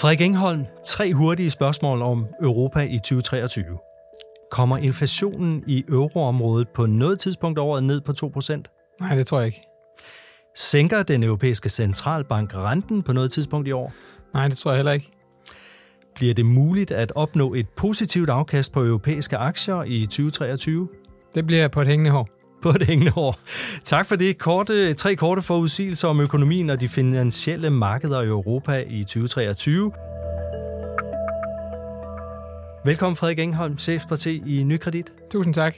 Frederik Engholm, tre hurtige spørgsmål om Europa i 2023. Kommer inflationen i euroområdet på noget tidspunkt over ned på 2%? Nej, det tror jeg ikke. Sænker den europæiske centralbank renten på noget tidspunkt i år? Nej, det tror jeg heller ikke. Bliver det muligt at opnå et positivt afkast på europæiske aktier i 2023? Det bliver på et hængende hår. På et hængende hår. Tak for det. Korte, tre korte forudsigelser om økonomien og de finansielle markeder i Europa i 2023. Velkommen Frederik Engholm, chefstrateg i Nykredit. Tusind tak.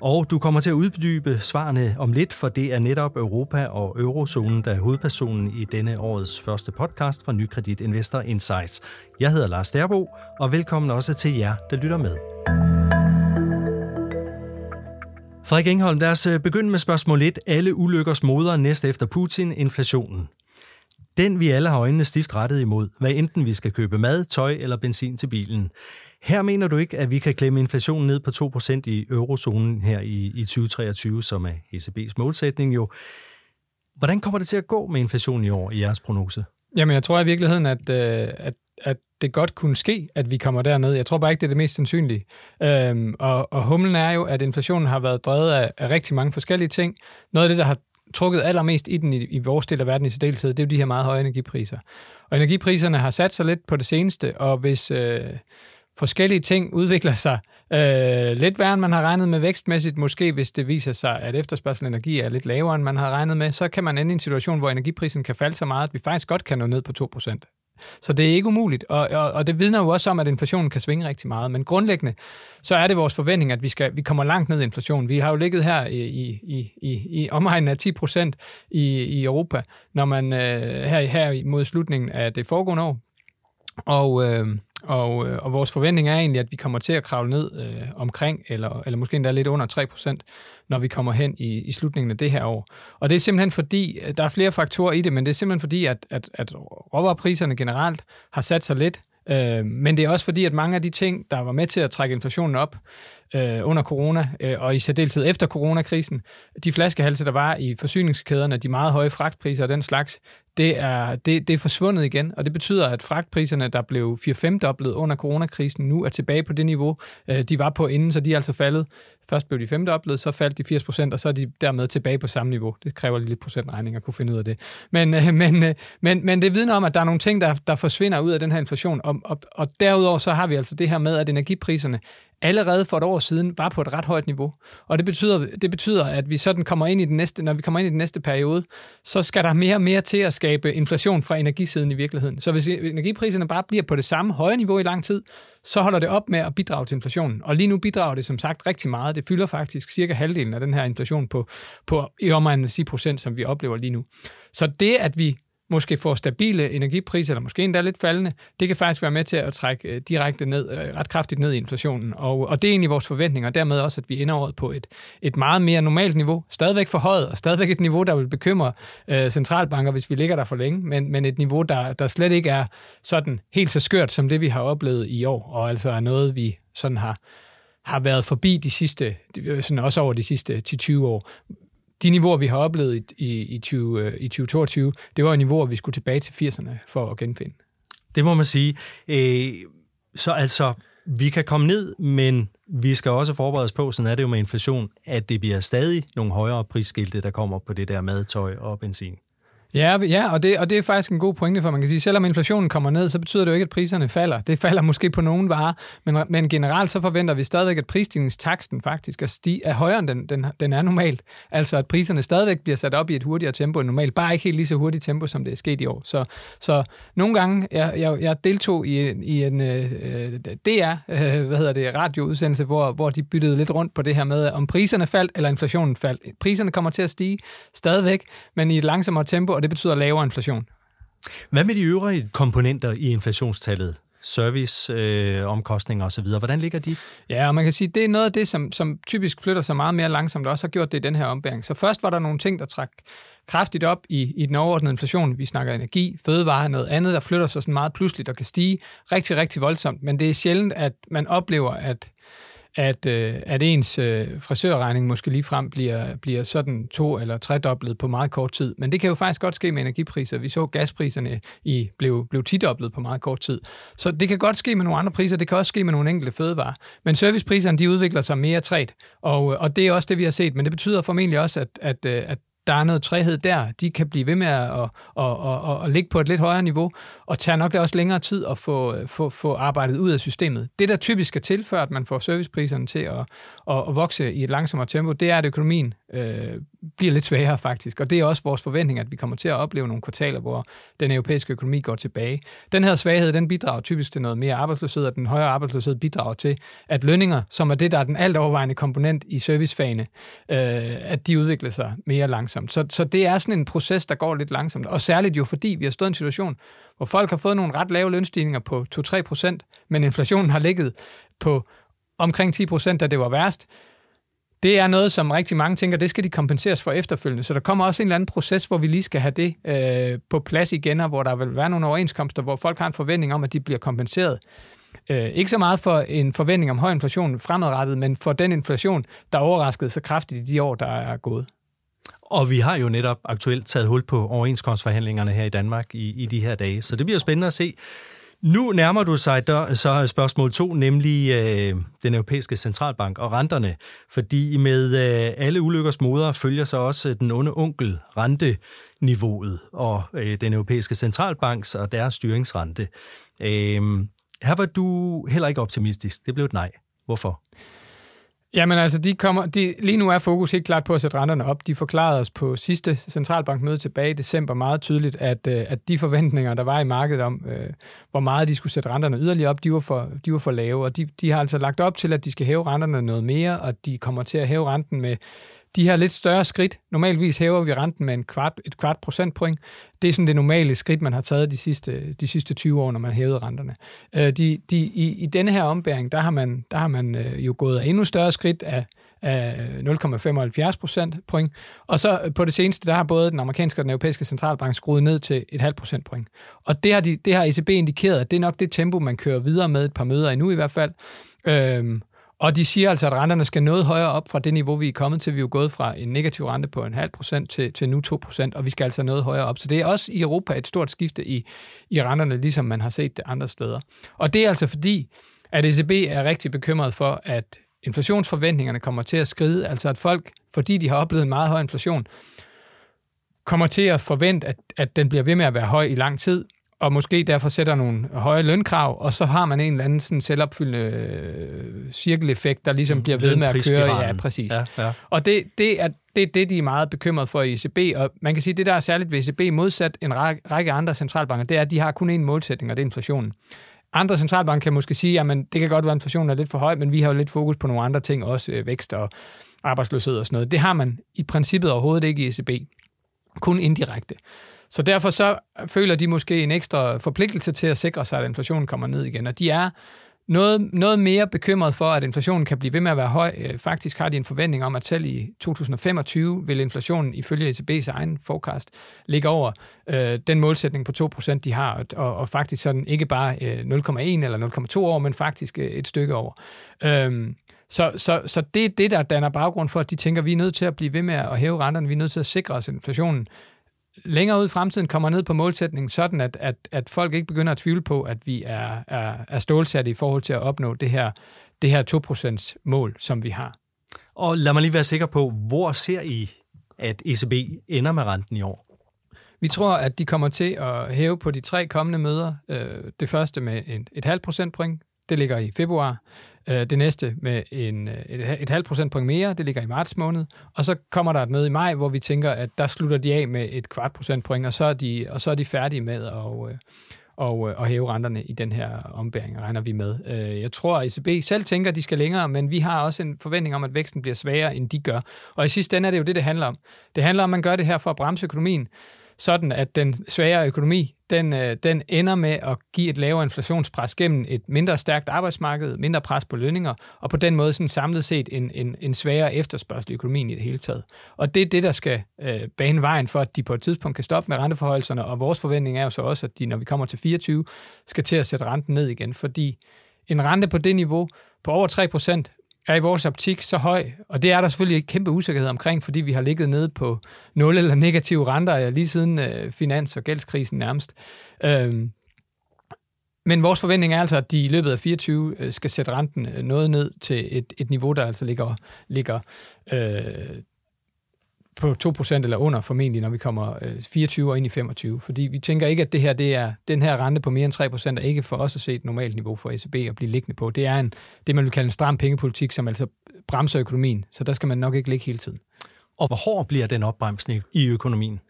Og du kommer til at uddybe svarene om lidt, for det er netop Europa og eurozonen, der er hovedpersonen i denne årets første podcast fra Nykredit Investor Insights. Jeg hedder Lars Derbo, og velkommen også til jer, der lytter med. Frederik Engholm, lad os øh, begynde med spørgsmål 1. Alle ulykkers moder næst efter Putin, inflationen. Den vi alle har øjnene stift rettet imod, hvad enten vi skal købe mad, tøj eller benzin til bilen. Her mener du ikke, at vi kan klemme inflationen ned på 2% i eurozonen her i, i 2023, som er ECB's målsætning jo. Hvordan kommer det til at gå med inflationen i år i jeres prognose? Jamen, jeg tror i virkeligheden, at, øh, at, at det godt kunne ske, at vi kommer derned. Jeg tror bare ikke, det er det mest sandsynlige. Øhm, og, og humlen er jo, at inflationen har været drevet af, af rigtig mange forskellige ting. Noget af det, der har trukket allermest i den i, i vores del af verden i særdeleshed, det er jo de her meget høje energipriser. Og energipriserne har sat sig lidt på det seneste, og hvis øh, forskellige ting udvikler sig øh, lidt værre, end man har regnet med vækstmæssigt, måske hvis det viser sig, at efterspørgsel energi er lidt lavere, end man har regnet med, så kan man ende i en situation, hvor energiprisen kan falde så meget, at vi faktisk godt kan nå ned på 2%. Så det er ikke umuligt, og, og, og det vidner jo også om, at inflationen kan svinge rigtig meget. Men grundlæggende, så er det vores forventning, at vi, skal, vi kommer langt ned i inflationen. Vi har jo ligget her i, i, i, i omegnen af 10 procent i, i Europa, når man øh, her, her mod slutningen af det foregående år. Og, øh, og, øh, og vores forventning er egentlig, at vi kommer til at kravle ned øh, omkring, eller, eller måske endda lidt under 3%, når vi kommer hen i, i slutningen af det her år. Og det er simpelthen fordi, øh, der er flere faktorer i det, men det er simpelthen fordi, at, at, at råvarepriserne generelt har sat sig lidt, øh, men det er også fordi, at mange af de ting, der var med til at trække inflationen op øh, under corona, øh, og i særdeleshed efter coronakrisen, de flaskehalse, der var i forsyningskæderne, de meget høje fragtpriser og den slags, det er, det, det er forsvundet igen, og det betyder, at fragtpriserne, der blev 4-5 doblet under coronakrisen, nu er tilbage på det niveau, øh, de var på inden, så de er altså faldet. Først blev de 5 doblet, så faldt de 80 procent, og så er de dermed tilbage på samme niveau. Det kræver lidt procentregning at kunne finde ud af det. Men, øh, men, øh, men, men det vidner om, at der er nogle ting, der, der forsvinder ud af den her inflation, og, og, og derudover så har vi altså det her med, at energipriserne allerede for et år siden var på et ret højt niveau. Og det betyder, det betyder, at vi sådan kommer ind i den næste, når vi kommer ind i den næste periode, så skal der mere og mere til at skabe inflation fra energisiden i virkeligheden. Så hvis energipriserne bare bliver på det samme høje niveau i lang tid, så holder det op med at bidrage til inflationen. Og lige nu bidrager det som sagt rigtig meget. Det fylder faktisk cirka halvdelen af den her inflation på, på i omegnen af 10 procent, som vi oplever lige nu. Så det, at vi måske får stabile energipriser, eller måske endda lidt faldende, det kan faktisk være med til at trække øh, direkte ned, øh, ret kraftigt ned i inflationen. Og, og det er egentlig vores forventninger, og dermed også, at vi ender året på et, et meget mere normalt niveau. Stadigvæk for højt, og stadigvæk et niveau, der vil bekymre øh, centralbanker, hvis vi ligger der for længe, men, men et niveau, der, der slet ikke er sådan helt så skørt, som det vi har oplevet i år, og altså er noget, vi sådan har har været forbi de sidste, øh, sådan også over de sidste 10-20 år de niveauer, vi har oplevet i, i, i, 20, øh, i 2022, det var niveauer, vi skulle tilbage til 80'erne for at genfinde. Det må man sige. Øh, så altså, vi kan komme ned, men vi skal også forberede os på, sådan er det jo med inflation, at det bliver stadig nogle højere prisskilte, der kommer på det der madtøj og benzin. Ja, ja og, det, og det er faktisk en god pointe, for man kan sige, selvom inflationen kommer ned, så betyder det jo ikke, at priserne falder. Det falder måske på nogle varer, men, men generelt så forventer vi stadigvæk, at prisstigningstaksten faktisk er, sti, er højere, end den, den, den er normalt. Altså at priserne stadigvæk bliver sat op i et hurtigere tempo end normalt, bare ikke helt lige så hurtigt tempo, som det er sket i år. Så, så nogle gange, jeg, jeg, jeg deltog i, i en øh, DR, øh, hvad hedder det, radioudsendelse, hvor, hvor de byttede lidt rundt på det her med, om priserne faldt eller inflationen faldt. Priserne kommer til at stige stadigvæk, men i et langsommere tempo, og det betyder lavere inflation. Hvad med de øvrige komponenter i inflationstallet? service, øh, omkostninger osv. Hvordan ligger de? Ja, og man kan sige, det er noget af det, som, som typisk flytter sig meget mere langsomt, og også har gjort det i den her ombæring. Så først var der nogle ting, der trak kraftigt op i, i den overordnede inflation. Vi snakker energi, fødevare, noget andet, der flytter sig sådan meget pludseligt og kan stige rigtig, rigtig voldsomt. Men det er sjældent, at man oplever, at at, øh, at ens øh, frisørregning måske lige frem bliver, bliver sådan to- eller tredoblet på meget kort tid. Men det kan jo faktisk godt ske med energipriser. Vi så gaspriserne i blev, blev tidoblet på meget kort tid. Så det kan godt ske med nogle andre priser, det kan også ske med nogle enkelte fødevarer. Men servicepriserne, de udvikler sig mere træt, og, øh, og det er også det, vi har set. Men det betyder formentlig også, at, at, øh, at der er noget træhed der. De kan blive ved med at, at, at, at, at ligge på et lidt højere niveau, og tager nok det også længere tid at få, øh, få, få arbejdet ud af systemet. Det, der typisk er til, før at man får servicepriserne til at, at, at vokse i et langsommere tempo, det er, at økonomien øh, bliver lidt sværere faktisk. Og det er også vores forventning, at vi kommer til at opleve nogle kvartaler, hvor den europæiske økonomi går tilbage. Den her svaghed, den bidrager typisk til noget mere arbejdsløshed, og den højere arbejdsløshed bidrager til, at lønninger, som er det, der er den alt overvejende komponent i servicefagene, øh, at de udvikler sig mere langsomt. Så, så det er sådan en proces, der går lidt langsomt. Og særligt jo, fordi vi har stået i en situation, hvor folk har fået nogle ret lave lønstigninger på 2-3 procent, men inflationen har ligget på omkring 10 procent, da det var værst det er noget, som rigtig mange tænker, det skal de kompenseres for efterfølgende. Så der kommer også en eller anden proces, hvor vi lige skal have det øh, på plads igen, og hvor der vil være nogle overenskomster, hvor folk har en forventning om, at de bliver kompenseret. Øh, ikke så meget for en forventning om høj inflation fremadrettet, men for den inflation, der overraskede så kraftigt i de år, der er gået. Og vi har jo netop aktuelt taget hul på overenskomstforhandlingerne her i Danmark i, i de her dage, så det bliver spændende at se, nu nærmer du sig der, så spørgsmål to, nemlig øh, den europæiske centralbank og renterne, fordi med øh, alle ulykkers moder følger så også den onde onkel renteniveauet og øh, den europæiske centralbanks og deres styringsrente. Øh, her var du heller ikke optimistisk. Det blev et nej. Hvorfor? Jamen altså, de kommer, de, lige nu er fokus helt klart på at sætte renterne op. De forklarede os på sidste centralbankmøde tilbage i december meget tydeligt, at, øh, at de forventninger, der var i markedet om, øh, hvor meget de skulle sætte renterne yderligere op, de var for, de var for lave. Og de, de har altså lagt op til, at de skal hæve renterne noget mere, og de kommer til at hæve renten med de her lidt større skridt. Normalvis hæver vi renten med en kvart, et kvart procentpoint. Det er sådan det normale skridt, man har taget de sidste, de sidste 20 år, når man hævede renterne. Øh, de, de, i, I denne her ombæring, der har man, der har man øh, jo gået af endnu større skridt af, af 0,75 procentpoint. Og så øh, på det seneste, der har både den amerikanske og den europæiske centralbank skruet ned til et halvt procentpoint. Og det har, de, det har ECB indikeret, at det er nok det tempo, man kører videre med et par møder endnu i hvert fald. Øhm, og de siger altså, at renterne skal noget højere op fra det niveau, vi er kommet til. Vi er jo gået fra en negativ rente på en halv procent til, til nu 2 procent, og vi skal altså noget højere op. Så det er også i Europa et stort skifte i, i renterne, ligesom man har set det andre steder. Og det er altså fordi, at ECB er rigtig bekymret for, at inflationsforventningerne kommer til at skride. Altså at folk, fordi de har oplevet en meget høj inflation, kommer til at forvente, at, at den bliver ved med at være høj i lang tid, og måske derfor sætter nogle høje lønkrav, og så har man en eller anden sådan selvopfyldende øh, cirkeleffekt, der ligesom bliver ved med at køre. Ja, præcis. Ja, ja. Og det, det er det, er det, de er meget bekymret for i ECB, og man kan sige, det der er særligt ved ECB modsat en række andre centralbanker, det er, at de har kun én målsætning, og det er inflationen. Andre centralbanker kan måske sige, at det kan godt være, at inflationen er lidt for høj, men vi har jo lidt fokus på nogle andre ting, også øh, vækst og arbejdsløshed og sådan noget. Det har man i princippet overhovedet ikke i ECB. Kun indirekte. Så derfor så føler de måske en ekstra forpligtelse til at sikre sig, at inflationen kommer ned igen. Og de er noget, noget mere bekymret for, at inflationen kan blive ved med at være høj. Øh, faktisk har de en forventning om, at selv i 2025 vil inflationen ifølge ECB's egen forecast ligge over øh, den målsætning på 2%, de har, og, og faktisk sådan ikke bare øh, 0,1 eller 0,2 år, men faktisk øh, et stykke over. Øhm, så, så, så det er det, der danner baggrund for, at de tænker, at vi er nødt til at blive ved med at hæve renterne, vi er nødt til at sikre os, at inflationen længere ud i fremtiden kommer ned på målsætningen, sådan at, at, at folk ikke begynder at tvivle på, at vi er, er, er stålsatte i forhold til at opnå det her, det her 2% mål, som vi har. Og lad mig lige være sikker på, hvor ser I, at ECB ender med renten i år? Vi tror, at de kommer til at hæve på de tre kommende møder. Øh, det første med et, et halvt procentpoint, det ligger i februar. Øh, det næste med en, øh, et, et halvt procentpoint mere, det ligger i marts måned. Og så kommer der et møde i maj, hvor vi tænker, at der slutter de af med et kvart procentpoint, og så er de, og så er de færdige med at, øh, og, øh, og, og hæve renterne i den her ombæring, regner vi med. Jeg tror, at ECB selv tænker, at de skal længere, men vi har også en forventning om, at væksten bliver sværere, end de gør. Og i sidste ende er det jo det, det handler om. Det handler om, at man gør det her for at bremse økonomien sådan at den svagere økonomi, den, øh, den ender med at give et lavere inflationspres gennem et mindre stærkt arbejdsmarked, mindre pres på lønninger, og på den måde sådan samlet set en, en, en sværere efterspørgsel i økonomien i det hele taget. Og det er det, der skal øh, bane vejen for, at de på et tidspunkt kan stoppe med renteforholdelserne, og vores forventning er jo så også, at de, når vi kommer til 24, skal til at sætte renten ned igen, fordi en rente på det niveau på over 3 er i vores optik så høj, og det er der selvfølgelig ikke kæmpe usikkerhed omkring, fordi vi har ligget nede på nul eller negative renter lige siden øh, finans- og gældskrisen nærmest. Øhm, men vores forventning er altså, at de i løbet af 24 øh, skal sætte renten øh, noget ned til et, et niveau, der altså ligger, ligger øh, på 2% eller under formentlig, når vi kommer øh, 24 og ind i 25. Fordi vi tænker ikke, at det her, det er, den her rente på mere end 3% er ikke for os at se et normalt niveau for ECB at blive liggende på. Det er en, det, man vil kalde en stram pengepolitik, som altså bremser økonomien. Så der skal man nok ikke ligge hele tiden. Og hvor hård bliver den opbremsning i økonomien?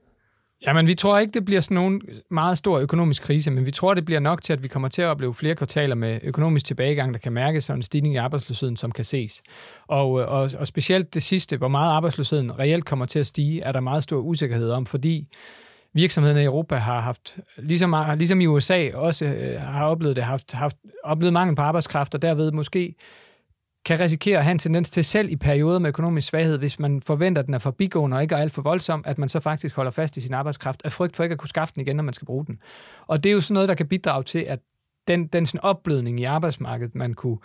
Jamen, vi tror ikke, det bliver sådan nogen meget stor økonomisk krise, men vi tror, det bliver nok til, at vi kommer til at opleve flere kvartaler med økonomisk tilbagegang, der kan mærkes, og en stigning i arbejdsløsheden, som kan ses. Og, øh, og, og specielt det sidste, hvor meget arbejdsløsheden reelt kommer til at stige, er der meget stor usikkerhed om, fordi virksomhederne i Europa har haft, ligesom, ligesom i USA også øh, har oplevet det, haft, haft oplevet mangel på arbejdskraft, og derved måske kan risikere at have en tendens til selv i perioder med økonomisk svaghed, hvis man forventer, at den er forbigående og ikke er alt for voldsom, at man så faktisk holder fast i sin arbejdskraft af frygt for ikke at kunne skaffe den igen, når man skal bruge den. Og det er jo sådan noget, der kan bidrage til, at den, den sådan opblødning i arbejdsmarkedet, man kunne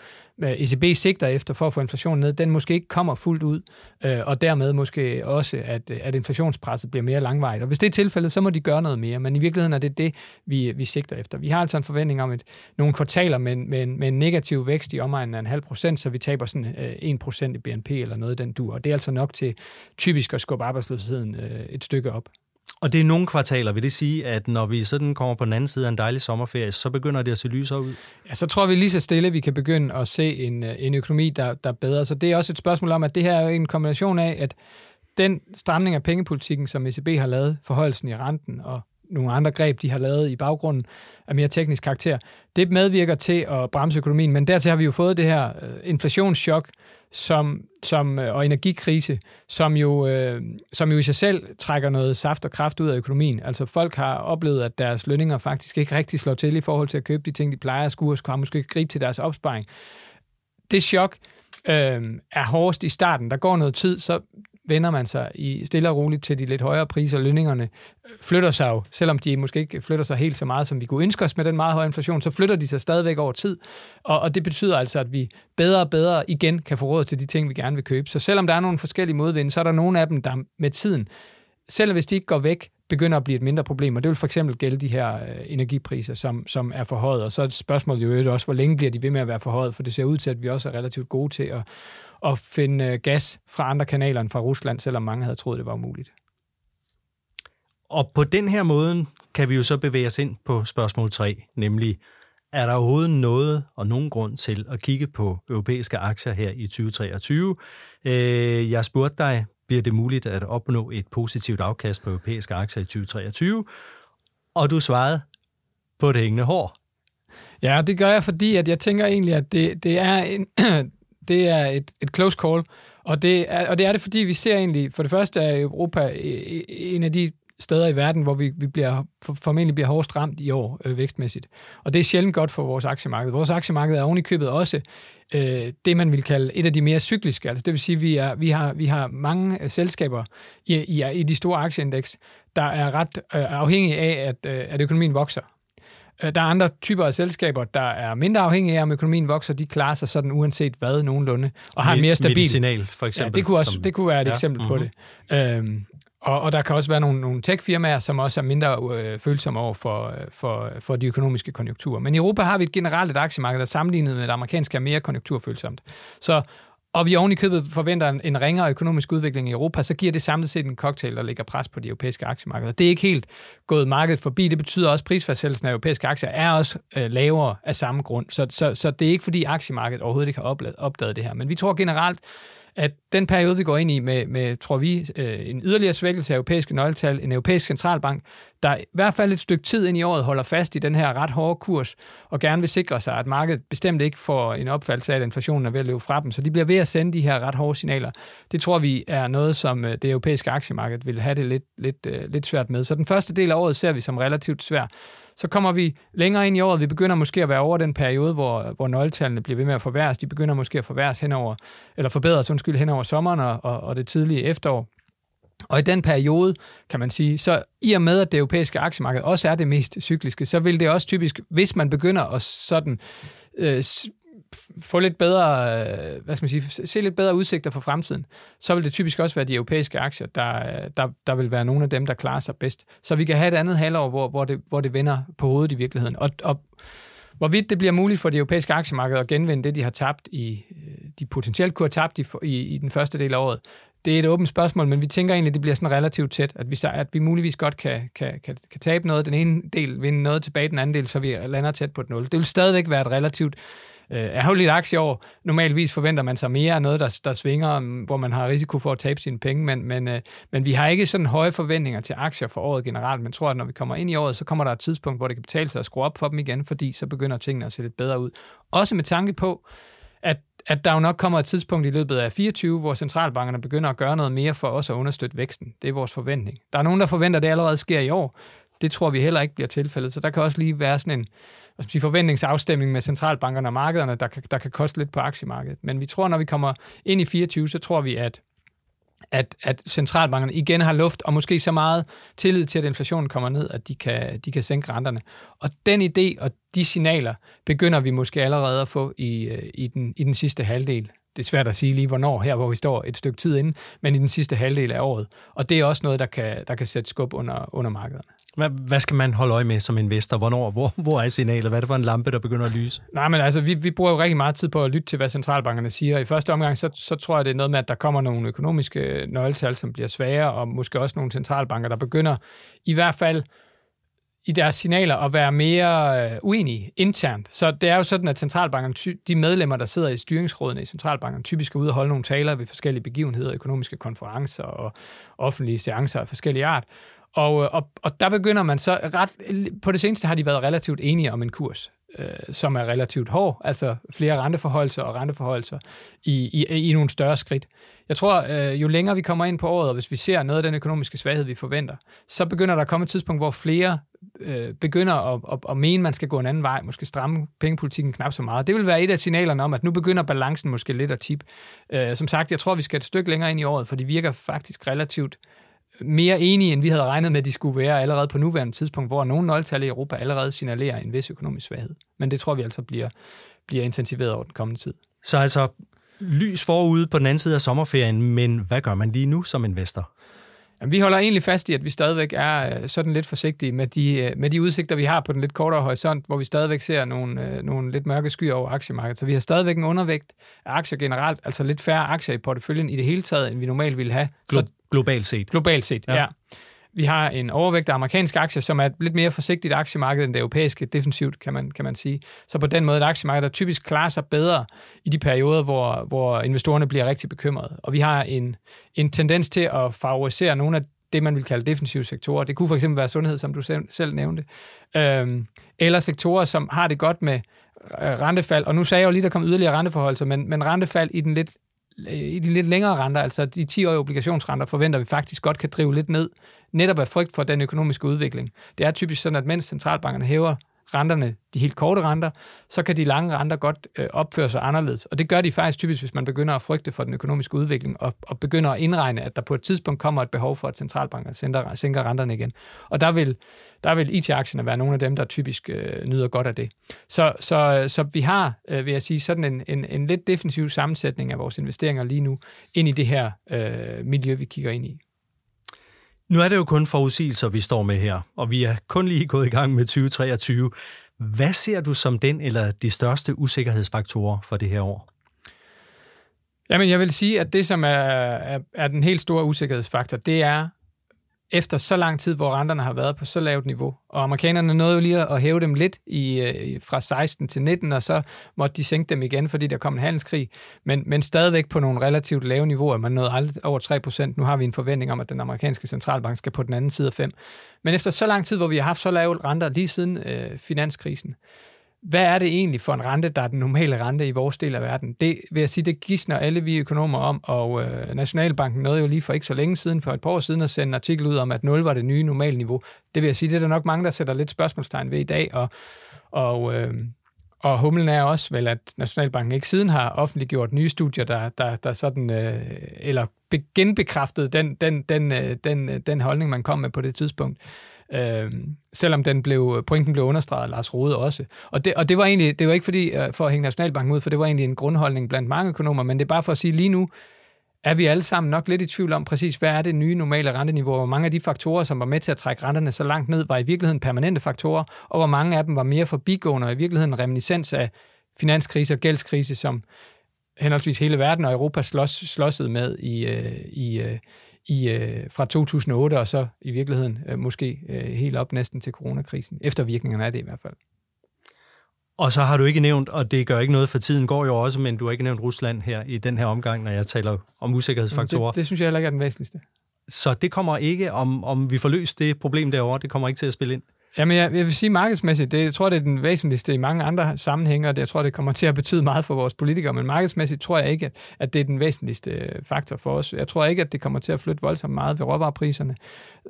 øh, ECB sigter efter for at få inflationen ned, den måske ikke kommer fuldt ud, øh, og dermed måske også, at, øh, at inflationspresset bliver mere langvejt. Og hvis det er tilfældet, så må de gøre noget mere, men i virkeligheden er det det, vi, vi sigter efter. Vi har altså en forventning om et, nogle kvartaler med, med, med en negativ vækst i omegnen af en halv procent, så vi taber sådan øh, 1 procent i BNP eller noget den dur. Og det er altså nok til typisk at skubbe arbejdsløsheden øh, et stykke op. Og det er nogle kvartaler, vil det sige, at når vi sådan kommer på den anden side af en dejlig sommerferie, så begynder det at se lysere ud? Ja, så tror vi lige så stille, at vi kan begynde at se en, øh, en økonomi, der, der er bedre. Så det er også et spørgsmål om, at det her er en kombination af, at den stramning af pengepolitikken, som ECB har lavet, forholdelsen i renten og nogle andre greb, de har lavet i baggrunden af mere teknisk karakter, det medvirker til at bremse økonomien. Men dertil har vi jo fået det her øh, inflationschok, som, som, øh, og energikrise, som jo, øh, som jo i sig selv trækker noget saft og kraft ud af økonomien. Altså folk har oplevet, at deres lønninger faktisk ikke rigtig slår til i forhold til at købe de ting, de plejer at skue, og skulle måske gribe til deres opsparing. Det chok øh, er hårdest i starten. Der går noget tid, så vender man sig i stille og roligt til de lidt højere priser. Lønningerne flytter sig jo, selvom de måske ikke flytter sig helt så meget, som vi kunne ønske os med den meget høje inflation, så flytter de sig stadigvæk over tid. Og, og det betyder altså, at vi bedre og bedre igen kan få råd til de ting, vi gerne vil købe. Så selvom der er nogle forskellige modvinde, så er der nogle af dem, der med tiden, selv hvis de ikke går væk, begynder at blive et mindre problem, og det vil for eksempel gælde de her øh, energipriser, som, som er forhøjet. Og så er spørgsmålet jo også, hvor længe bliver de ved med at være forhøjet, for det ser ud til, at vi også er relativt gode til at, at finde øh, gas fra andre kanaler end fra Rusland, selvom mange havde troet, det var umuligt. Og på den her måde kan vi jo så bevæge os ind på spørgsmål 3, nemlig er der overhovedet noget og nogen grund til at kigge på europæiske aktier her i 2023? Øh, jeg spurgte dig, bliver det muligt at opnå et positivt afkast på europæiske aktier i 2023? Og du svarede på det hængende hår. Ja, det gør jeg, fordi at jeg tænker egentlig, at det, det er en, det er et, et close call, og det, er, og det er det, fordi vi ser egentlig, for det første er Europa øh, øh, en af de steder i verden, hvor vi, vi bliver, formentlig bliver hårdest ramt i år øh, vækstmæssigt. Og det er sjældent godt for vores aktiemarked. Vores aktiemarked er ovenikøbet også øh, det, man vil kalde et af de mere cykliske. Altså, det vil sige, at vi, er, vi, har, vi har mange øh, selskaber i, i, i de store aktieindeks, der er ret øh, afhængige af, at, øh, at økonomien vokser. Øh, der er andre typer af selskaber, der er mindre afhængige af, om økonomien vokser. De klarer sig sådan uanset hvad nogenlunde, og har en mere stabil... Medicinal, for eksempel. Ja, det kunne, også, som, det kunne være et ja, eksempel mm-hmm. på mhm. det. Øhm, og, og der kan også være nogle, nogle tech-firmaer, som også er mindre øh, følsomme over for, øh, for, for de økonomiske konjunkturer. Men i Europa har vi et generelt et aktiemarked, der sammenlignet med det amerikanske er mere konjunkturfølsomt. Så og vi oven i købet forventer en, en ringere økonomisk udvikling i Europa, så giver det samlet set en cocktail, der lægger pres på de europæiske aktiemarkeder. Det er ikke helt gået markedet forbi. Det betyder også, at prisfastsættelsen af europæiske aktier er også øh, lavere af samme grund. Så, så, så det er ikke fordi aktiemarkedet overhovedet ikke har opdaget det her. Men vi tror generelt, at den periode, vi går ind i med, med tror vi, øh, en yderligere svækkelse af europæiske nøgletal, en europæisk centralbank, der i hvert fald et stykke tid ind i året holder fast i den her ret hårde kurs, og gerne vil sikre sig, at markedet bestemt ikke får en opfattelse af, at inflationen er ved at løbe fra dem. Så de bliver ved at sende de her ret hårde signaler. Det tror vi er noget, som øh, det europæiske aktiemarked vil have det lidt, lidt, øh, lidt svært med. Så den første del af året ser vi som relativt svær. Så kommer vi længere ind i året. Vi begynder måske at være over den periode, hvor, hvor nøgletallene bliver ved med at forværres. De begynder måske at forværres henover, eller forbedres, undskyld, henover sommeren og, og, og det tidlige efterår. Og i den periode, kan man sige, så i og med, at det europæiske aktiemarked også er det mest cykliske, så vil det også typisk, hvis man begynder at sådan øh, få lidt bedre, øh, hvad skal man sige, se lidt bedre udsigter for fremtiden, så vil det typisk også være de europæiske aktier, der, øh, der, der vil være nogle af dem, der klarer sig bedst. Så vi kan have et andet halvår, hvor, hvor, det, hvor det vender på hovedet i virkeligheden. Og, og hvorvidt det bliver muligt for det europæiske aktiemarked at genvinde det, de har tabt i, øh, de potentielt kunne have tabt i, i, i den første del af året, det er et åbent spørgsmål, men vi tænker egentlig, at det bliver sådan relativt tæt, at vi, at vi muligvis godt kan, kan, kan, kan tabe noget, den ene del vinde noget tilbage, den anden del, så vi lander tæt på et nul. Det vil stadigvæk være et relativt øh, ærgerligt aktieår. Normalvis forventer man sig mere af noget, der, der svinger, mm, hvor man har risiko for at tabe sine penge, men, men, øh, men vi har ikke sådan høje forventninger til aktier for året generelt, men tror, at når vi kommer ind i året, så kommer der et tidspunkt, hvor det kan betale sig at skrue op for dem igen, fordi så begynder tingene at se lidt bedre ud. Også med tanke på, at at der jo nok kommer et tidspunkt i løbet af 24, hvor centralbankerne begynder at gøre noget mere for os at understøtte væksten. Det er vores forventning. Der er nogen, der forventer, at det allerede sker i år. Det tror vi heller ikke bliver tilfældet. Så der kan også lige være sådan en sige, forventningsafstemning med centralbankerne og markederne, der kan, der kan koste lidt på aktiemarkedet. Men vi tror, når vi kommer ind i 24, så tror vi, at at, at centralbankerne igen har luft, og måske så meget tillid til, at inflationen kommer ned, at de kan, de kan sænke renterne. Og den idé og de signaler begynder vi måske allerede at få i, øh, i, den, i den sidste halvdel. Det er svært at sige lige, hvornår her, hvor vi står et stykke tid inden, men i den sidste halvdel af året. Og det er også noget, der kan, der kan sætte skub under, under markederne. Hvad, hvad skal man holde øje med som investor? Hvornår? Hvor, hvor er signalet? Hvad er det for en lampe, der begynder at lyse? Nej, men altså, vi, vi bruger jo rigtig meget tid på at lytte til, hvad centralbankerne siger. I første omgang, så, så tror jeg, det er noget med, at der kommer nogle økonomiske nøgletal, som bliver svære, og måske også nogle centralbanker, der begynder i hvert fald i deres signaler og være mere øh, uenige internt. Så det er jo sådan, at centralbankerne, de medlemmer, der sidder i styringsrådene i centralbankerne, typisk er ude og holde nogle taler ved forskellige begivenheder, økonomiske konferencer og offentlige seancer af forskellige art. Og, øh, og, og der begynder man så ret... På det seneste har de været relativt enige om en kurs, øh, som er relativt hård, altså flere renteforholdelser og renteforholdelser i, i, i nogle større skridt. Jeg tror, øh, jo længere vi kommer ind på året, og hvis vi ser noget af den økonomiske svaghed, vi forventer, så begynder der at komme et tidspunkt, hvor flere øh, begynder at, at, at mene, man skal gå en anden vej, måske stramme pengepolitikken knap så meget. Det vil være et af signalerne om, at nu begynder balancen måske lidt at tippe. Øh, som sagt, jeg tror, vi skal et stykke længere ind i året, for det virker faktisk relativt mere enige, end vi havde regnet med, at de skulle være allerede på nuværende tidspunkt, hvor nogle nøgletal i Europa allerede signalerer en vis økonomisk svaghed. Men det tror vi altså bliver, bliver intensiveret over den kommende tid. Så altså lys forude på den anden side af sommerferien, men hvad gør man lige nu som investor? Jamen, vi holder egentlig fast i, at vi stadigvæk er øh, sådan lidt forsigtige med de, øh, med de udsigter, vi har på den lidt kortere horisont, hvor vi stadigvæk ser nogle, øh, nogle lidt mørke skyer over aktiemarkedet. Så vi har stadigvæk en undervægt af aktier generelt, altså lidt færre aktier i porteføljen i det hele taget, end vi normalt ville have. Glo- så, globalt set. Globalt set, ja. ja. Vi har en overvægt af amerikanske aktier, som er et lidt mere forsigtigt aktiemarked end det europæiske, defensivt, kan man, kan man sige. Så på den måde et aktiemarked, der typisk klarer sig bedre i de perioder, hvor, hvor investorerne bliver rigtig bekymrede. Og vi har en, en tendens til at favorisere nogle af det, man vil kalde defensive sektorer. Det kunne for eksempel være sundhed, som du selv nævnte. Øhm, eller sektorer, som har det godt med øh, rentefald. Og nu sagde jeg jo lige, der kom yderligere renteforhold, men, men rentefald i den lidt Øh, i de lidt længere renter, altså de 10-årige obligationsrenter, forventer vi faktisk godt kan drive lidt ned, netop af frygt for den økonomiske udvikling. Det er typisk sådan, at mens centralbankerne hæver renterne, de helt korte renter, så kan de lange renter godt øh, opføre sig anderledes. Og det gør de faktisk typisk, hvis man begynder at frygte for den økonomiske udvikling, og, og begynder at indregne, at der på et tidspunkt kommer et behov for, at centralbanker sænker, sænker renterne igen. Og der vil, der vil IT-aktierne være nogle af dem, der typisk øh, nyder godt af det. Så, så, så vi har, øh, vil jeg sige, sådan en, en, en lidt defensiv sammensætning af vores investeringer lige nu, ind i det her øh, miljø, vi kigger ind i. Nu er det jo kun forudsigelser, vi står med her, og vi er kun lige gået i gang med 2023. Hvad ser du som den eller de største usikkerhedsfaktorer for det her år? Jamen, jeg vil sige, at det, som er, er, er den helt store usikkerhedsfaktor, det er efter så lang tid, hvor renterne har været på så lavt niveau. Og amerikanerne nåede jo lige at hæve dem lidt i, øh, fra 16 til 19, og så måtte de sænke dem igen, fordi der kom en handelskrig. Men, men stadigvæk på nogle relativt lave niveauer. Man nåede aldrig over 3 procent. Nu har vi en forventning om, at den amerikanske centralbank skal på den anden side af 5. Men efter så lang tid, hvor vi har haft så lave renter lige siden øh, finanskrisen, hvad er det egentlig for en rente, der er den normale rente i vores del af verden? Det vil jeg sige, det gidsner alle vi økonomer om, og øh, Nationalbanken nåede jo lige for ikke så længe siden, for et par år siden, at sende en artikel ud om, at 0 var det nye normalniveau. Det vil jeg sige, det er der nok mange, der sætter lidt spørgsmålstegn ved i dag, og, og, øh, og humlen er også vel, at Nationalbanken ikke siden har offentliggjort nye studier, der, der, der sådan, øh, eller genbekræftet den, den, den, øh, den, øh, den holdning, man kom med på det tidspunkt. Øh, selvom den blev, pointen blev understreget af Lars Rode også. Og det, og det var egentlig, det var ikke fordi, øh, for at hænge Nationalbanken ud, for det var egentlig en grundholdning blandt mange økonomer, men det er bare for at sige, lige nu er vi alle sammen nok lidt i tvivl om præcis, hvad er det nye normale renteniveau, hvor mange af de faktorer, som var med til at trække renterne så langt ned, var i virkeligheden permanente faktorer, og hvor mange af dem var mere forbigående, og i virkeligheden en reminiscens af finanskrise og gældskrise, som henholdsvis hele verden og Europa slås, slåsede med i, øh, i, øh, i, øh, fra 2008, og så i virkeligheden måske helt op næsten til coronakrisen. Eftervirkningerne af det i hvert fald. Og så har du ikke nævnt, og det gør ikke noget, for tiden går jo også, men du har ikke nævnt Rusland her i den her omgang, når jeg taler om usikkerhedsfaktorer. Det, det synes jeg heller ikke er den væsentligste. Så det kommer ikke, om, om vi får løst det problem derovre, det kommer ikke til at spille ind? Jamen, jeg, jeg vil sige markedsmæssigt, det, jeg tror, det er den væsentligste i mange andre sammenhænge, og det, jeg tror, det kommer til at betyde meget for vores politikere, men markedsmæssigt tror jeg ikke, at, at det er den væsentligste øh, faktor for os. Jeg tror ikke, at det kommer til at flytte voldsomt meget ved råvarepriserne,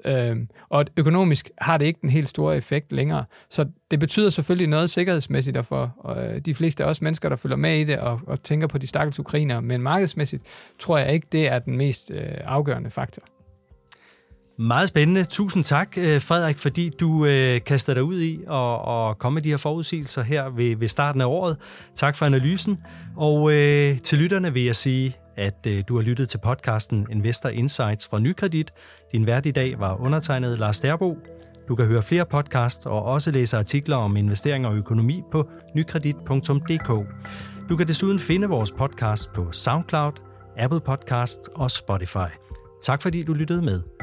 øhm, og økonomisk har det ikke den helt store effekt længere. Så det betyder selvfølgelig noget sikkerhedsmæssigt, og for og øh, de fleste af os mennesker, der følger med i det og, og tænker på de stakkels ukrainer, men markedsmæssigt tror jeg ikke, det er den mest øh, afgørende faktor. Meget spændende. Tusind tak, øh, Frederik, fordi du øh, kaster dig ud i og, og komme med de her forudsigelser her ved, ved starten af året. Tak for analysen. Og øh, til lytterne vil jeg sige, at øh, du har lyttet til podcasten Investor Insights fra Nykredit. Din vært i dag var undertegnet Lars Derbo. Du kan høre flere podcasts og også læse artikler om investeringer og økonomi på nykredit.dk. Du kan desuden finde vores podcast på SoundCloud, Apple Podcast og Spotify. Tak fordi du lyttede med.